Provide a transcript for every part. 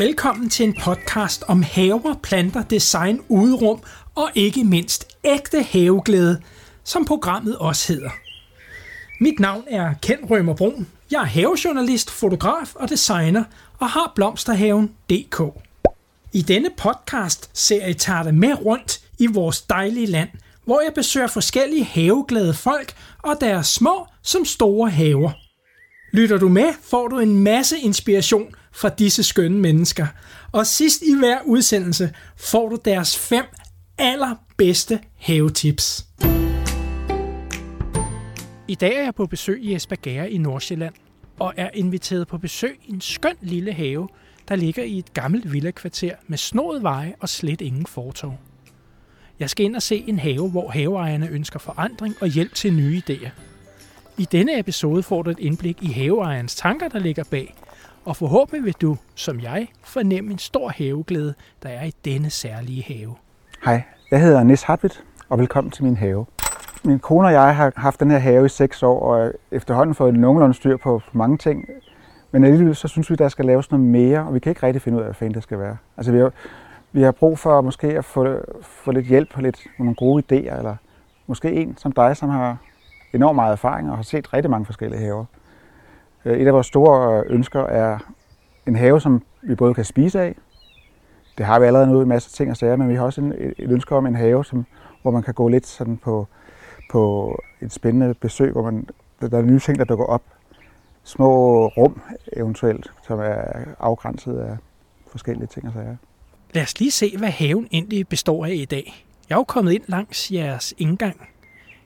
Velkommen til en podcast om haver, planter, design, udrum og ikke mindst ægte haveglæde, som programmet også hedder. Mit navn er Ken Rømer Brun. Jeg er havejournalist, fotograf og designer og har blomsterhaven.dk. I denne podcast ser jeg tager det med rundt i vores dejlige land, hvor jeg besøger forskellige haveglade folk og deres små som store haver. Lytter du med, får du en masse inspiration fra disse skønne mennesker. Og sidst i hver udsendelse får du deres fem allerbedste havetips. I dag er jeg på besøg i Esbjerg i Nordsjælland og er inviteret på besøg i en skøn lille have, der ligger i et gammelt villakvarter med snået veje og slet ingen fortov. Jeg skal ind og se en have, hvor haveejerne ønsker forandring og hjælp til nye idéer. I denne episode får du et indblik i haveejernes tanker, der ligger bag, og forhåbentlig vil du, som jeg, fornemme en stor haveglæde, der er i denne særlige have. Hej, jeg hedder Nis Hartwitt, og velkommen til min have. Min kone og jeg har haft den her have i seks år, og efterhånden fået nogenlunde styr på mange ting. Men alligevel så synes vi, der skal laves noget mere, og vi kan ikke rigtig finde ud af, hvad fanden det skal være. Altså vi har, vi har brug for måske at få, få lidt hjælp og lidt, nogle gode idéer, eller måske en som dig, som har enormt meget erfaring og har set rigtig mange forskellige haver. Øh, et af vores store øh, ønsker er en have, som vi både kan spise af. Det har vi allerede nu en masse ting at sige, men vi har også en, et ønske om en have, som, hvor man kan gå lidt sådan på, på et spændende besøg, hvor man, der er nye ting, der dukker op. Små rum eventuelt, som er afgrænset af forskellige ting og sager. Lad os lige se, hvad haven egentlig består af i dag. Jeg er jo kommet ind langs jeres indgang,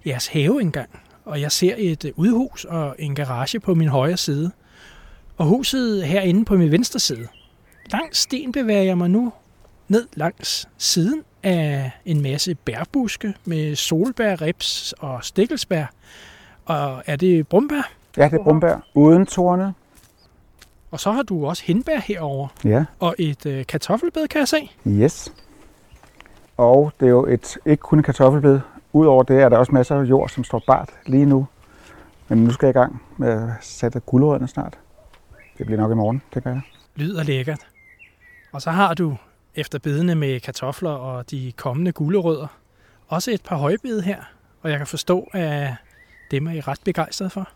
jeres haveindgang, og jeg ser et udhus og en garage på min højre side. Og huset herinde på min venstre side. Langs sten bevæger jeg mig nu ned langs siden af en masse bærbuske med solbær, rips og stikkelsbær. Og er det brumbær? Ja, det er brumbær uden torne. Og så har du også hindbær herover Ja, og et øh, kartoffelbed, kan jeg se. yes. Og det er jo et, ikke kun et kartoffelbed. Udover det er der også masser af jord, som står bart lige nu. Men nu skal jeg i gang med at sætte gulerødderne snart. Det bliver nok i morgen, tænker jeg. Lyder lækkert. Og så har du, efter bedene med kartofler og de kommende gulerødder, også et par højbede her. Og jeg kan forstå, at dem er I ret begejstret for.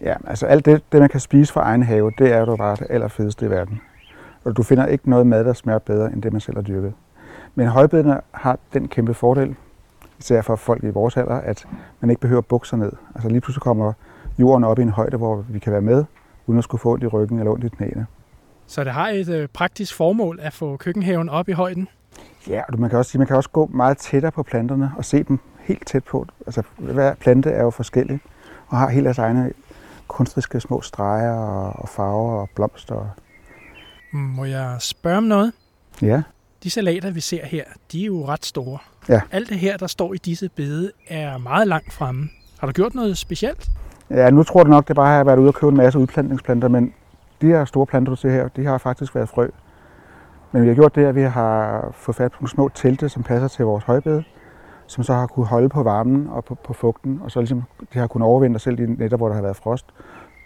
Ja, altså alt det, det man kan spise fra egen have, det er jo bare det allerfedeste i verden. Og du finder ikke noget mad, der smager bedre, end det man selv har dyrket. Men højbedene har den kæmpe fordel, især for folk i vores alder, at man ikke behøver bukser ned. Altså lige pludselig kommer jorden op i en højde, hvor vi kan være med, uden at skulle få ondt i ryggen eller ondt i knæene. Så det har et øh, praktisk formål at få køkkenhaven op i højden. Ja, og man kan også sige, man kan også gå meget tættere på planterne og se dem helt tæt på. Altså hver plante er jo forskellig og har helt deres egne kunstriske små streger og, og farver og blomster. Må jeg spørge om noget? Ja, De salater, vi ser her, de er jo ret store. Ja. Alt det her, der står i disse bede, er meget langt fremme. Har du gjort noget specielt? ja nu tror du nok, det bare har været ude og købe en masse udplantningsplanter, men de her store planter, du ser her, de har faktisk været frø. Men vi har gjort det, at vi har fået fat på nogle små telte, som passer til vores højbede, som så har kunne holde på varmen og på, på fugten, og så ligesom, de har kunnet overvinde selv i netter, hvor der har været frost.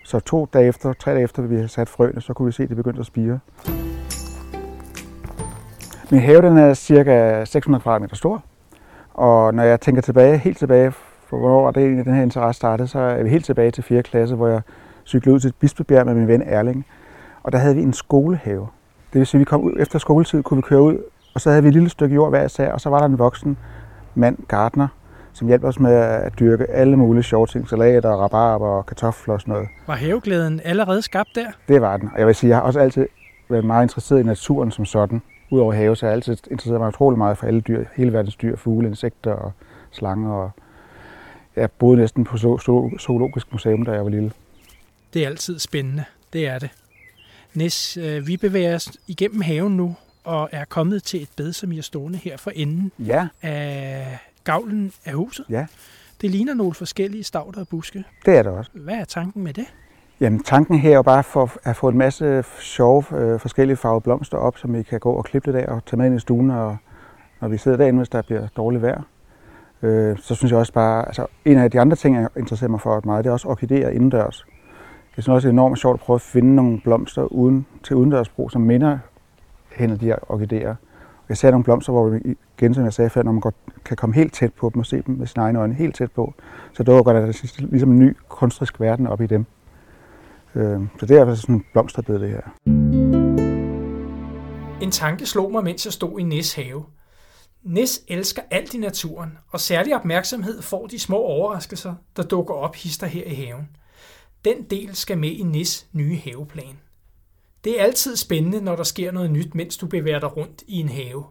Så to dage efter, tre dage efter, vi har sat frøene, så kunne vi se, at det begyndte at spire. Min have den er cirka 600 kvadratmeter stor, og når jeg tænker tilbage, helt tilbage, for hvornår det egentlig, den her interesse startede, så er vi helt tilbage til 4. klasse, hvor jeg cyklede ud til Bispebjerg med min ven Erling. Og der havde vi en skolehave. Det vil sige, at vi kom ud efter skoletid, kunne vi køre ud, og så havde vi et lille stykke jord hver især, og så var der en voksen mand, gartner, som hjalp os med at dyrke alle mulige sjove ting, salater, rabarber og kartofler og sådan noget. Var haveglæden allerede skabt der? Det var den. Og jeg vil sige, jeg har også altid været meget interesseret i naturen som sådan. Udover have, så har jeg altid interesseret mig utrolig meget for alle dyr, hele verdens dyr, fugle, insekter og slanger. Og jeg boede næsten på zo- zo- zoologisk museum, da jeg var lille. Det er altid spændende. Det er det. Næs, øh, vi bevæger os igennem haven nu, og er kommet til et bed, som I er stående her for enden Ja, af gavlen af huset. Ja. Det ligner nogle forskellige stavter og buske. det er det også. Hvad er tanken med det? Jamen, tanken her er jo bare for at få en masse sjove, øh, forskellige farvede blomster op, som vi kan gå og klippe lidt af og tage med ind i stuen, og, når vi sidder derinde, hvis der bliver dårligt vejr. Øh, så synes jeg også bare, altså en af de andre ting, jeg interesserer mig for meget, det er også orkideer indendørs. Jeg synes også, det er enormt sjovt at prøve at finde nogle blomster uden, til udendørsbrug, som minder hen af de her orkideer. Jeg ser nogle blomster, hvor vi igen, som jeg sagde før, når man godt kan komme helt tæt på dem og se dem med sine egne øjne helt tæt på, så det der ligesom en ny kunstrisk verden op i dem. Øh, så det er altså sådan en blomsterbed, det her. En tanke slog mig, mens jeg stod i Nis have. Nis elsker alt i naturen, og særlig opmærksomhed får de små overraskelser, der dukker op hister her i haven. Den del skal med i Nis nye haveplan. Det er altid spændende, når der sker noget nyt, mens du bevæger dig rundt i en have.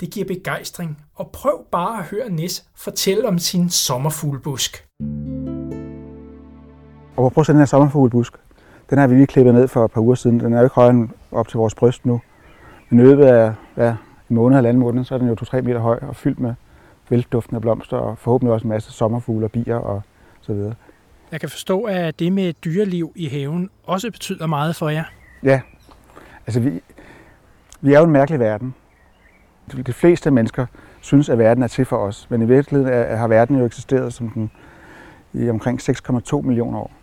Det giver begejstring, og prøv bare at høre Nis fortælle om sin sommerfuglebusk. Og prøv at se den her sommerfuglebusk. Den har vi lige klippet ned for et par uger siden. Den er jo ikke højere end op til vores bryst nu. Men i løbet af ja, en måned eller anden måned, så er den jo 2-3 meter høj og fyldt med velduftende blomster og forhåbentlig også en masse sommerfugle og bier og så videre. Jeg kan forstå, at det med dyreliv i haven også betyder meget for jer. Ja, altså vi, vi er jo en mærkelig verden. De, de fleste mennesker synes, at verden er til for os, men i virkeligheden er, har verden jo eksisteret som den i omkring 6,2 millioner år.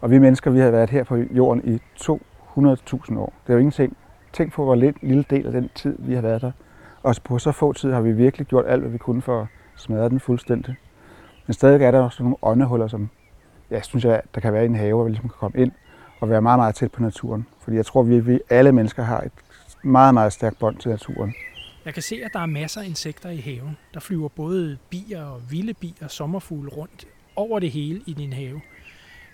Og vi mennesker, vi har været her på jorden i 200.000 år. Det er jo ingenting. Tænk på, hvor lidt lille del af den tid, vi har været der. Og på så få tid har vi virkelig gjort alt, hvad vi kunne for at smadre den fuldstændig. Men stadig er der også nogle åndehuller, som jeg synes, jeg, der kan være i en have, hvor vi ligesom kan komme ind og være meget, meget tæt på naturen. Fordi jeg tror, vi, vi alle mennesker har et meget, meget stærkt bånd til naturen. Jeg kan se, at der er masser af insekter i haven. Der flyver både bier og vilde bier og sommerfugle rundt over det hele i din have.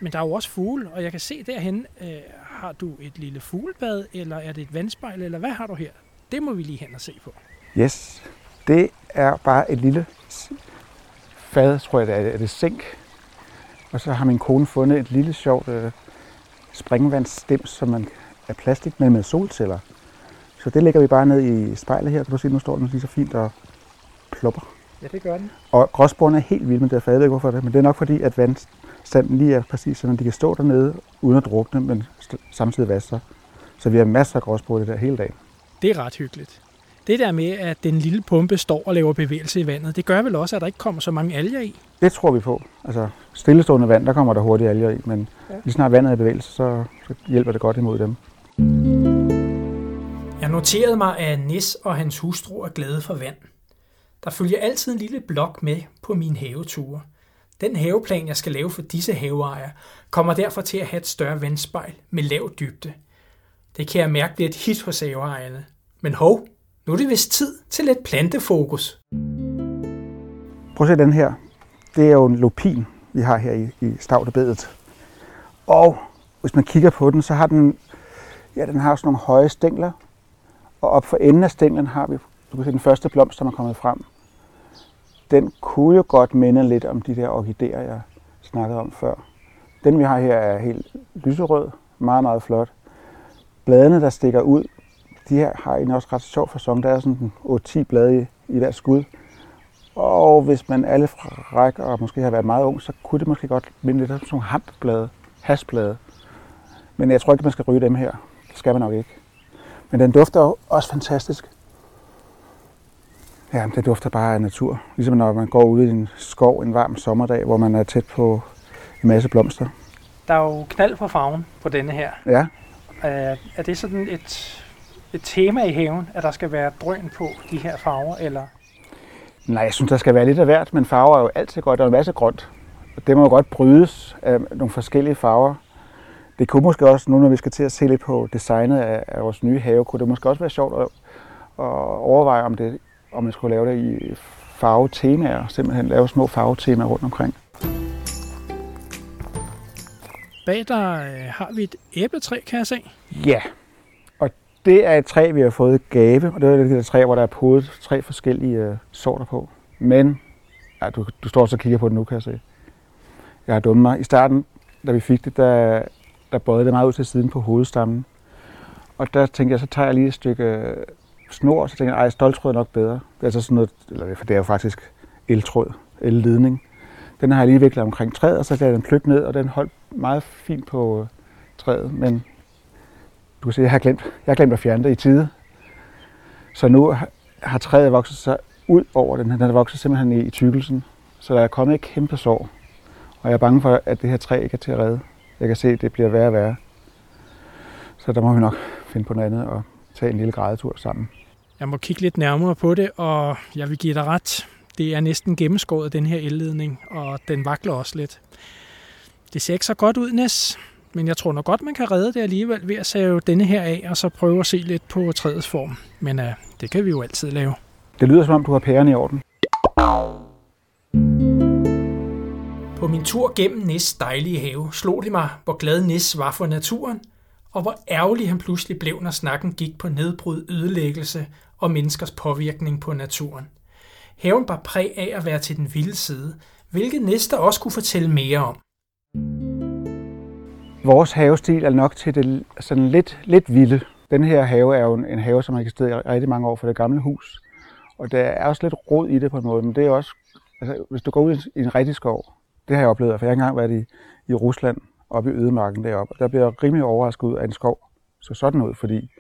Men der er jo også fugle, og jeg kan se derhen, øh, har du et lille fuglebad, eller er det et vandspejl, eller hvad har du her? Det må vi lige hen og se på. Yes, det er bare et lille fad, tror jeg det er, er det sink. Og så har min kone fundet et lille sjovt øh, springvandsstims, som man er plastik med med solceller. Så det lægger vi bare ned i spejlet her. Kan du se, nu står den lige så fint og plopper. Ja, det gør den. Og gråsborene er helt vilde med det, for jeg ved ikke hvorfor det, men det er nok fordi, at vandstanden lige er præcis sådan, at de kan stå dernede uden at drukne, men samtidig vaske. Så vi har masser af gråsbor det der hele dagen. Det er ret hyggeligt. Det der med, at den lille pumpe står og laver bevægelse i vandet, det gør vel også, at der ikke kommer så mange alger i? Det tror vi på. Altså stillestående vand, der kommer der hurtigt alger i, men ja. lige snart vandet er i bevægelse, så, så hjælper det godt imod dem. Jeg noterede mig, at Nis og hans hustru er glade for vand. Der følger altid en lille blok med på mine haveture. Den haveplan, jeg skal lave for disse haveejere, kommer derfor til at have et større vandspejl med lav dybde. Det kan jeg mærke bliver et hit hos haveejerne. Men hov, nu er det vist tid til lidt plantefokus. Prøv at se den her. Det er jo en lupin, vi har her i, i stavtebedet. Og hvis man kigger på den, så har den, ja, den har sådan nogle høje stængler. Og op for enden af stænglen har vi, du kan se den første blomst, som er kommet frem. Den kunne jo godt minde lidt om de der orkideer, jeg snakkede om før. Den vi har her er helt lyserød, meget, meget flot. Bladene, der stikker ud, de her har en også ret sjov fasong. Der er sådan 8-10 blade i, i hver skud. Og hvis man alle fræk og måske har været meget ung, så kunne det måske godt minde lidt om sådan nogle hampblade, hasblade. Men jeg tror ikke, man skal ryge dem her. Det skal man nok ikke. Men den dufter også fantastisk. Ja, det dufter bare af natur. Ligesom når man går ud i en skov en varm sommerdag, hvor man er tæt på en masse blomster. Der er jo knald på farven på denne her. Ja. Er, er det sådan et, et tema i haven, at der skal være drøn på de her farver, eller? Nej, jeg synes, der skal være lidt af hvert, men farver er jo altid godt. Der er en masse grønt. Og det må jo godt brydes af nogle forskellige farver. Det kunne måske også, nu når vi skal til at se lidt på designet af, af vores nye have, kunne det måske også være sjovt at, at overveje, om, det, om man skulle lave det i farvetemaer, simpelthen lave små farvetemaer rundt omkring. Bag der øh, har vi et æbletræ, kan jeg se. Ja, og det er et træ, vi har fået gave, og det er det træ, hvor der er podet tre forskellige øh, sorter på. Men, ja, du, du står så og kigger på det nu, kan jeg se. Jeg har dummet mig. I starten, da vi fik det, der, der bøjede det meget ud til siden på hovedstammen. Og der tænkte jeg, så tager jeg lige et stykke snor, så tænkte jeg, ej, stoltråd er nok bedre. Det er altså sådan noget, eller for det er jo faktisk eltråd, elledning. Den har jeg lige viklet omkring træet, og så lader den pløkke ned, og den holdt meget fint på øh, træet. Men du kan se, jeg har glemt, jeg har glemt at fjerne det i tide. Så nu har træet vokset sig ud over den. Den har vokset simpelthen i, i tykkelsen. Så der er kommet et kæmpe sår. Og jeg er bange for, at det her træ ikke er til at redde. Jeg kan se, at det bliver værre og værre. Så der må vi nok finde på noget andet. Og tage en lille grædetur sammen. Jeg må kigge lidt nærmere på det, og jeg vil give dig ret. Det er næsten gennemskåret, den her elledning, og den vakler også lidt. Det ser ikke så godt ud, Næs, men jeg tror nok godt, man kan redde det alligevel ved at save denne her af, og så prøve at se lidt på træets form. Men uh, det kan vi jo altid lave. Det lyder som om, du har pæren i orden. På min tur gennem Nis dejlige have slog det mig, hvor glad Nis var for naturen, og hvor ærgerlig han pludselig blev, når snakken gik på nedbrud, ødelæggelse og menneskers påvirkning på naturen. Haven var præg af at være til den vilde side, hvilket Næster også kunne fortælle mere om. Vores havestil er nok til det sådan lidt, lidt vilde. Den her have er jo en have, som har eksisteret i rigtig mange år for det gamle hus. Og der er også lidt rod i det på en måde, men det er også, altså, hvis du går ud i en rigtig skov, det har jeg oplevet, for jeg har engang været i, i Rusland, oppe i ødemarken deroppe, og der bliver jeg rimelig overrasket ud af en skov. Så sådan ud, fordi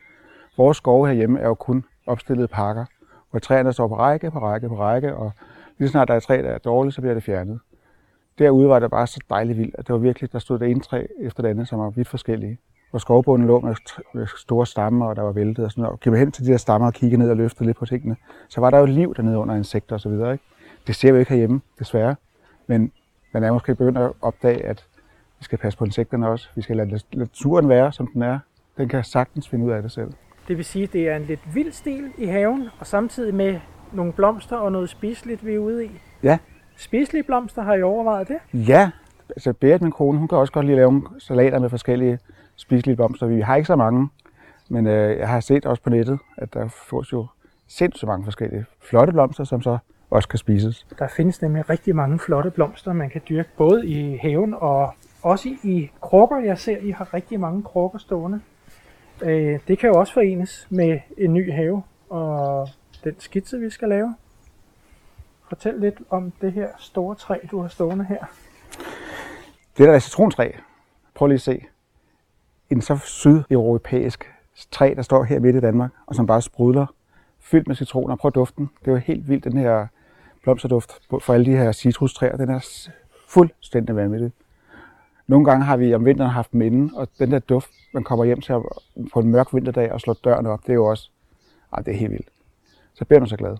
vores skove herhjemme er jo kun opstillede pakker, hvor træerne står på række, på række, på række, og lige snart der er et træ, der er dårligt, så bliver det fjernet. Derude var det bare så dejligt vildt, at det var virkelig, der stod det ene træ efter det andet, som var vidt forskellige. Hvor skovbunden lå med store stammer, og der var væltet og sådan noget. Og gik hen til de der stammer og kiggede ned og løftede lidt på tingene, så var der jo liv dernede under insekter og så videre. Ikke? Det ser vi ikke herhjemme, desværre. Men man er måske begyndt at opdage, at vi skal passe på insekterne også. Vi skal lade naturen være, som den er. Den kan sagtens finde ud af det selv. Det vil sige, at det er en lidt vild stil i haven, og samtidig med nogle blomster og noget spiseligt, vi er ude i. Ja. Spiselige blomster, har I overvejet det? Ja. Altså Berit, min kone, hun kan også godt lide at lave salater med forskellige spiselige blomster. Vi har ikke så mange, men øh, jeg har set også på nettet, at der fås jo sindssygt mange forskellige flotte blomster, som så også kan spises. Der findes nemlig rigtig mange flotte blomster, man kan dyrke både i haven og også i krukker. Jeg ser, I har rigtig mange krukker stående. Øh, det kan jo også forenes med en ny have og den skitse, vi skal lave. Fortæl lidt om det her store træ, du har stående her. Det der er citrontræ. Prøv lige at se. En så sydeuropæisk træ, der står her midt i Danmark, og som bare sprudler, fyldt med citroner. Prøv duften. Det er jo helt vildt, den her blomsterduft for alle de her citrustræer. Den er fuldstændig vanvittig. Nogle gange har vi om vinteren haft dem inde, og den der duft, man kommer hjem til på en mørk vinterdag og slår døren op, det er jo også, ah, det er helt vildt. Så bliver man så glad.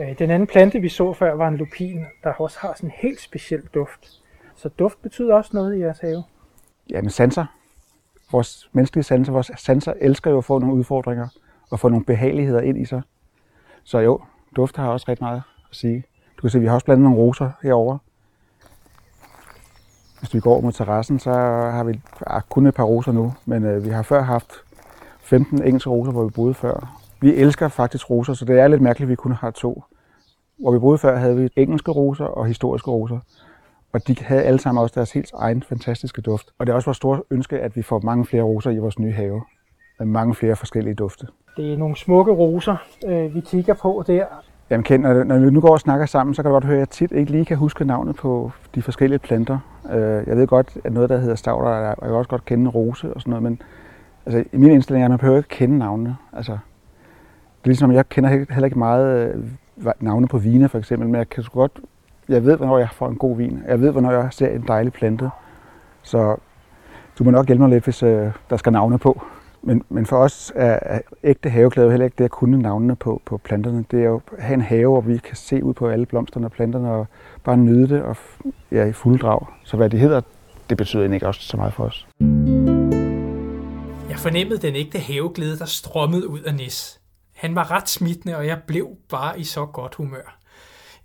Øh, den anden plante, vi så før, var en lupin, der også har sådan en helt speciel duft. Så duft betyder også noget i jeres have? Ja, men sanser. Vores menneskelige sanser, vores sanser elsker jo at få nogle udfordringer og få nogle behageligheder ind i sig. Så jo, duft har også ret meget at sige. Du kan se, vi har også blandet nogle roser herover. Hvis vi går mod terrassen, så har vi ah, kun et par roser nu, men øh, vi har før haft 15 engelske roser, hvor vi boede før. Vi elsker faktisk roser, så det er lidt mærkeligt, at vi kun har to. Hvor vi boede før, havde vi engelske roser og historiske roser. Og de havde alle sammen også deres helt egen fantastiske duft. Og det er også vores store ønske, at vi får mange flere roser i vores nye have. Med mange flere forskellige dufte. Det er nogle smukke roser, øh, vi kigger på der. Jamen Ken, når vi nu går og snakker sammen, så kan du godt høre, at jeg tit ikke lige kan huske navnet på de forskellige planter. Øh, jeg ved godt, at noget, der hedder stavler, og jeg kan også godt kende rose og sådan noget, men altså, i min indstilling er, at man behøver ikke kende navnene. Altså, det er ligesom, jeg kender heller ikke meget øh, navne på vine for eksempel, men jeg kan godt, jeg ved, hvornår jeg får en god vin. Jeg ved, hvornår jeg ser en dejlig plante. Så du må nok hjælpe mig lidt, hvis øh, der skal navne på. Men, men for os er, er ægte haveglæde heller ikke det at kunne navnene på, på planterne. Det er jo at have en have, hvor vi kan se ud på alle blomsterne og planterne og bare nyde det og ja, i fuld drag. Så hvad det hedder, det betyder egentlig ikke også så meget for os. Jeg fornemmede den ægte haveglæde, der strømmede ud af Nis. Han var ret smittende, og jeg blev bare i så godt humør.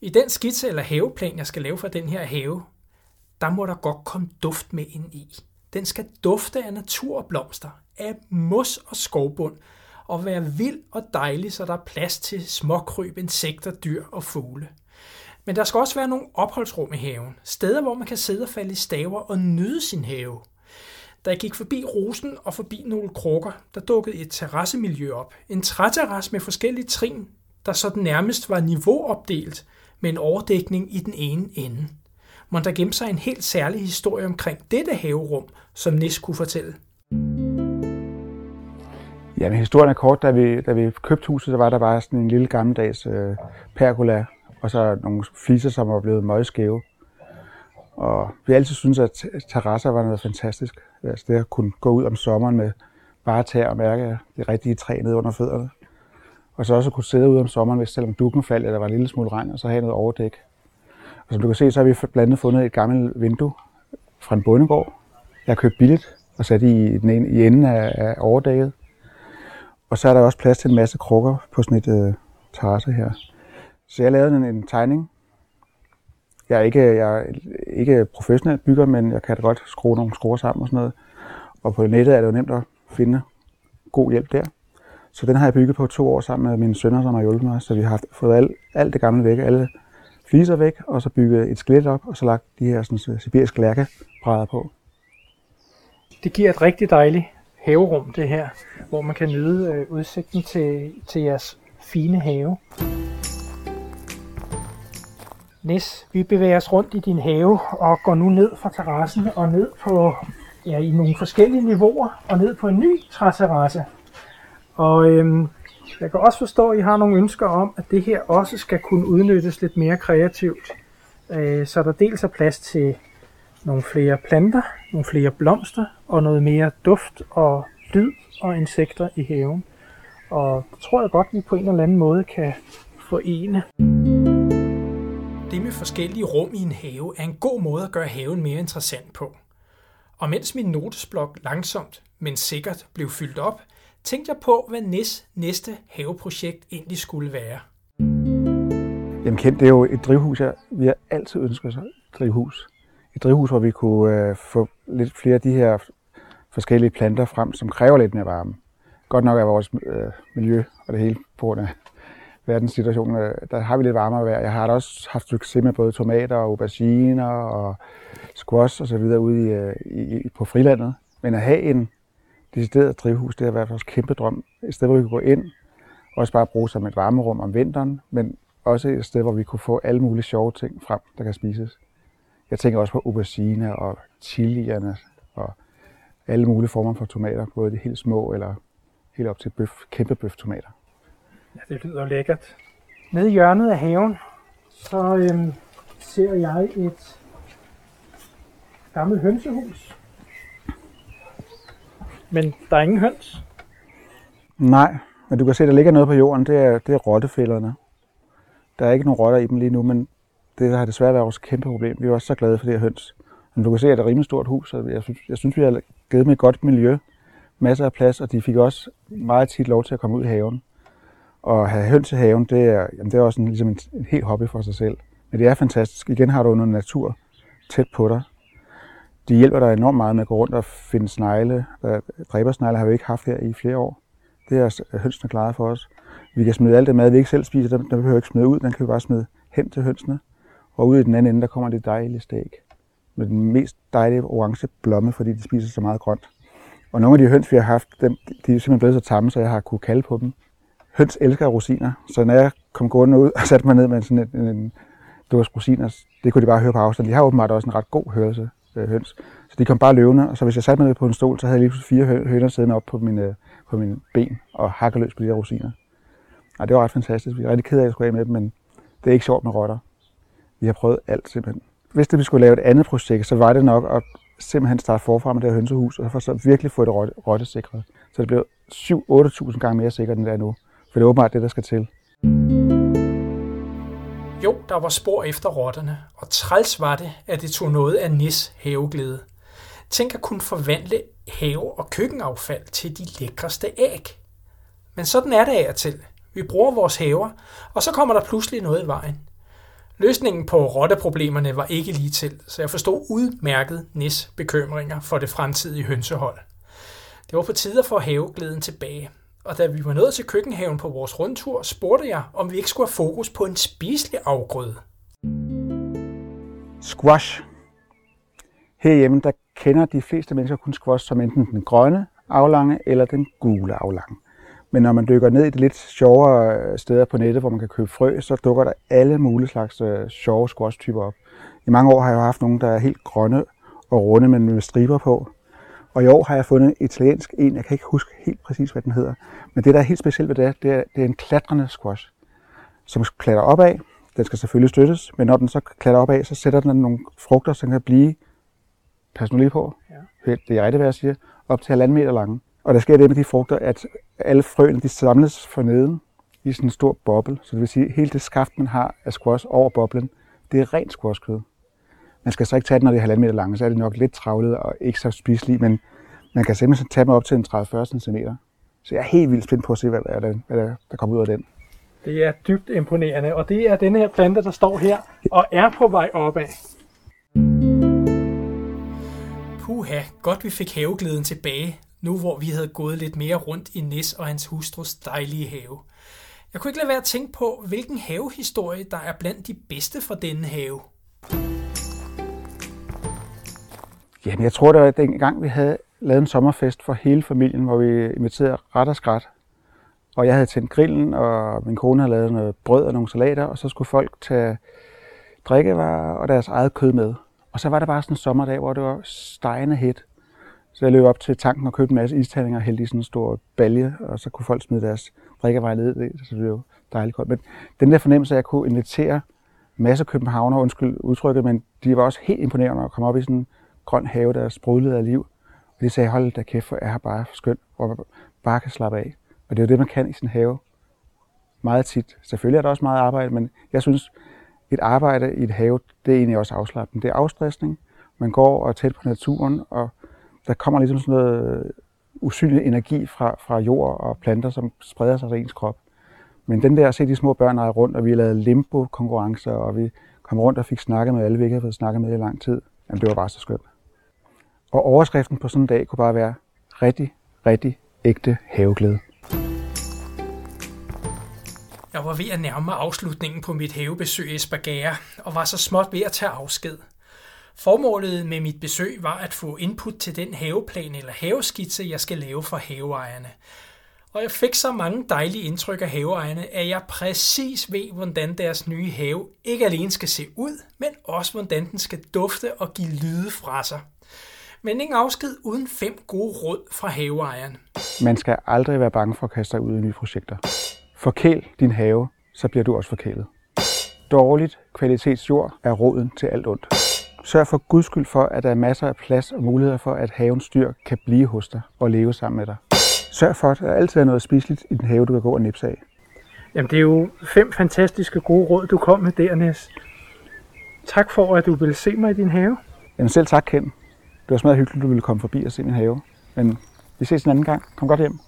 I den skitse eller haveplan, jeg skal lave for den her have, der må der godt komme duft med ind i. Den skal dufte af naturblomster, af mos og skovbund, og være vild og dejlig, så der er plads til småkryb, insekter, dyr og fugle. Men der skal også være nogle opholdsrum i haven. Steder, hvor man kan sidde og falde i staver og nyde sin have. Da jeg gik forbi rosen og forbi nogle krukker, der dukkede et terrassemiljø op. En træterrasse med forskellige trin, der så den nærmest var niveauopdelt med en overdækning i den ene ende. Må der gemme sig en helt særlig historie omkring dette haverum, som Nis kunne fortælle. Ja, men historien er kort. Da vi, da vi købte huset, så var der bare sådan en lille gammeldags øh, pergola, og så nogle fliser, som var blevet møgskæve. Og vi altid synes at terrasser var noget fantastisk. Altså det at kunne gå ud om sommeren med bare tage og mærke det rigtige træ nede under fødderne. Og så også kunne sidde ude om sommeren, hvis selvom dukken faldt, eller der var en lille smule regn, og så have noget overdæk. Og som du kan se, så har vi blandt andet fundet et gammelt vindue fra en bondegård. Jeg har købt billigt og sat i, den ene, i enden af, af overdækket. Og så er der også plads til en masse krukker på sådan et øh, terrasse her. Så jeg lavede en, en tegning. Jeg er, ikke, jeg er ikke professionel bygger, men jeg kan da godt skrue nogle skruer sammen og sådan noget. Og på nettet er det jo nemt at finde god hjælp der. Så den har jeg bygget på to år sammen med mine sønner, som har hjulpet mig. Så vi har fået alt, alt det gamle væk, alle fliser væk, og så bygget et skelet op, og så lagt de her sådan, øh, sibiriske lærkebrædder på. Det giver et rigtig dejligt haverum, det her, hvor man kan nyde øh, udsigten til, til jeres fine have. Nis, vi bevæger os rundt i din have og går nu ned fra terrassen og ned på ja, i nogle forskellige niveauer og ned på en ny træterrasse. Og øhm, jeg kan også forstå, at I har nogle ønsker om, at det her også skal kunne udnyttes lidt mere kreativt. Øh, så der dels er plads til nogle flere planter, nogle flere blomster og noget mere duft og lyd og insekter i haven. Og det tror jeg godt, vi på en eller anden måde kan forene. Det med forskellige rum i en have er en god måde at gøre haven mere interessant på. Og mens min notesblok langsomt, men sikkert blev fyldt op, tænkte jeg på, hvad Nis næste haveprojekt egentlig skulle være. Jamen Kent, det er jo et drivhus, jeg, vi har altid ønsket os et drivhus. Et drivhus, hvor vi kunne øh, få lidt flere af de her forskellige planter frem, som kræver lidt mere varme. Godt nok er vores øh, miljø og det hele på grund af verdenssituationen, øh, der har vi lidt varmere vejr. Jeg har da også haft succes med både tomater og auberginer og squash og så videre ude i, øh, i, på frilandet. Men at have en decideret drivhus, det har været vores kæmpe drøm. Et sted, hvor vi kunne gå ind, også bare bruge som et varmerum om vinteren, men også et sted, hvor vi kunne få alle mulige sjove ting frem, der kan spises. Jeg tænker også på aubergine og chilierne og alle mulige former for tomater, både de helt små eller helt op til bøf, kæmpe bøftomater. Ja, det lyder lækkert. Nede i hjørnet af haven, så øhm, ser jeg et gammelt hønsehus. Men der er ingen høns. Nej, men du kan se, at der ligger noget på jorden. Det er, det er rottefælderne. Der er ikke nogen rotter i dem lige nu, men det har desværre været vores kæmpe problem. Vi er også så glade for det her høns. Men du kan se, at det er et rimelig stort hus, og jeg synes, jeg synes vi har givet dem et godt miljø. Masser af plads, og de fik også meget tit lov til at komme ud i haven. Og have høns i haven, det er, jamen det er også en, ligesom en, en helt hobby for sig selv. Men det er fantastisk. Igen har du noget natur tæt på dig. De hjælper dig enormt meget med at gå rundt og finde snegle. Øh, Dræbersnegle har vi ikke haft her i flere år. Det er hønsene klaret for os. Vi kan smide alt det mad, vi ikke selv spiser, den, den behøver ikke smide ud, den kan vi bare smide hen til hønsene. Og ude i den anden ende, der kommer det dejlige stæk. Med den mest dejlige orange blomme, fordi de spiser så meget grønt. Og nogle af de høns, vi har haft, dem, de er simpelthen blevet så tamme, så jeg har kunne kalde på dem. Høns elsker rosiner, så når jeg kom gående ud og satte mig ned med sådan en, en, en dåse rosiner, det kunne de bare høre på afstand. De har åbenbart også en ret god hørelse, øh, høns. Så de kom bare løvende, og så hvis jeg satte mig ned på en stol, så havde jeg lige fire høner siddende op på mine, øh, på mine ben og hakkeløs på de her rosiner. Og det var ret fantastisk. Vi er rigtig ked af, at jeg skulle af med dem, men det er ikke sjovt med rotter. Vi har prøvet alt simpelthen. Hvis det vi skulle lave et andet projekt, så var det nok at simpelthen starte forfra med det her hønsehus, og så virkelig få det rottesikret. Så det blev 7-8.000 gange mere sikkert, end det er nu. For det er åbenbart det, der skal til. Jo, der var spor efter rotterne, og træls var det, at det tog noget af Nis haveglæde. Tænk at kunne forvandle have- og køkkenaffald til de lækreste æg. Men sådan er det af og til. Vi bruger vores haver, og så kommer der pludselig noget i vejen. Løsningen på rotteproblemerne var ikke lige til, så jeg forstod udmærket Nis bekymringer for det fremtidige hønsehold. Det var på tide at få haveglæden tilbage, og da vi var nået til køkkenhaven på vores rundtur, spurgte jeg, om vi ikke skulle have fokus på en spiselig afgrøde. Squash. Herhjemme, der kender de fleste mennesker kun squash som enten den grønne aflange eller den gule aflange. Men når man dykker ned i de lidt sjovere øh, steder på nettet, hvor man kan købe frø, så dukker der alle mulige slags øh, sjove squash-typer op. I mange år har jeg haft nogle, der er helt grønne og runde, men med striber på. Og i år har jeg fundet italiensk en, jeg kan ikke huske helt præcis, hvad den hedder. Men det, der er helt specielt ved det, det er, det er en klatrende squash, som klatrer opad. Den skal selvfølgelig støttes, men når den så klatrer opad, så sætter den nogle frugter, som kan blive, pas nu lige på, ja. det er rigtigt, hvad jeg siger, op til halvanden meter lange. Og der sker det med de frugter, at alle frøene de samles for neden i sådan en stor boble. Så det vil sige, at hele det skaft, man har af squash over boblen, det er rent squashkød. Man skal så ikke tage det, når det er halvanden meter langt, så er det nok lidt travlet og ikke så spiseligt, men man kan simpelthen tage dem op til en 30-40 cm. Så jeg er helt vildt spændt på at se, hvad, der, hvad der, der kommer ud af den. Det er dybt imponerende, og det er den her plante, der står her og er på vej opad. Puha, godt vi fik haveglæden tilbage, nu hvor vi havde gået lidt mere rundt i Nis og hans hustrus dejlige have. Jeg kunne ikke lade være at tænke på, hvilken havehistorie, der er blandt de bedste fra denne have. Jamen, jeg tror, det var dengang, vi havde lavet en sommerfest for hele familien, hvor vi inviterede ret og skrat. Og jeg havde tændt grillen, og min kone havde lavet noget brød og nogle salater, og så skulle folk tage drikkevarer og deres eget kød med. Og så var det bare sådan en sommerdag, hvor det var stejende hit. Så jeg løb op til tanken og købte en masse isterninger og hældte i sådan en stor balje, og så kunne folk smide deres drikkevarer ned i det, så det var dejligt koldt. Men den der fornemmelse, at jeg kunne invitere masser af københavner, undskyld udtrykket, men de var også helt imponerende at komme op i sådan en grøn have, der sprudlede af liv. Og de sagde, hold da kæft, for jeg har bare skønt, hvor man bare kan slappe af. Og det er jo det, man kan i sin have meget tit. Selvfølgelig er der også meget arbejde, men jeg synes, et arbejde i et have, det er egentlig også afslappende. Det er afstressning. Man går og er tæt på naturen, og der kommer ligesom sådan noget usynlig energi fra, fra jord og planter, som spreder sig til ens krop. Men den der at se de små børn rejde rundt, og vi lavede limbo-konkurrencer, og vi kom rundt og fik snakket med alle, vi ikke havde fået snakket med i lang tid. Jamen, det var bare så skønt. Og overskriften på sådan en dag kunne bare være rigtig, rigtig ægte haveglæde. Jeg var ved at nærme mig afslutningen på mit havebesøg i Spagære, og var så småt ved at tage afsked. Formålet med mit besøg var at få input til den haveplan eller haveskitse, jeg skal lave for haveejerne. Og jeg fik så mange dejlige indtryk af haveejerne, at jeg præcis ved, hvordan deres nye have ikke alene skal se ud, men også hvordan den skal dufte og give lyde fra sig. Men ingen afsked uden fem gode råd fra haveejeren. Man skal aldrig være bange for at kaste sig ud i nye projekter. Forkæl din have, så bliver du også forkælet. Dårligt kvalitetsjord er roden til alt ondt. Sørg for guds skyld for, at der er masser af plads og muligheder for, at havens dyr kan blive hos dig og leve sammen med dig. Sørg for, at der altid er noget spiseligt i den have, du kan gå og nipse af. Jamen, det er jo fem fantastiske gode råd, du kom med der. Tak for, at du ville se mig i din have. Jamen selv tak, Ken. Det var smadret hyggeligt, at du ville komme forbi og se min have. Men vi ses en anden gang. Kom godt hjem.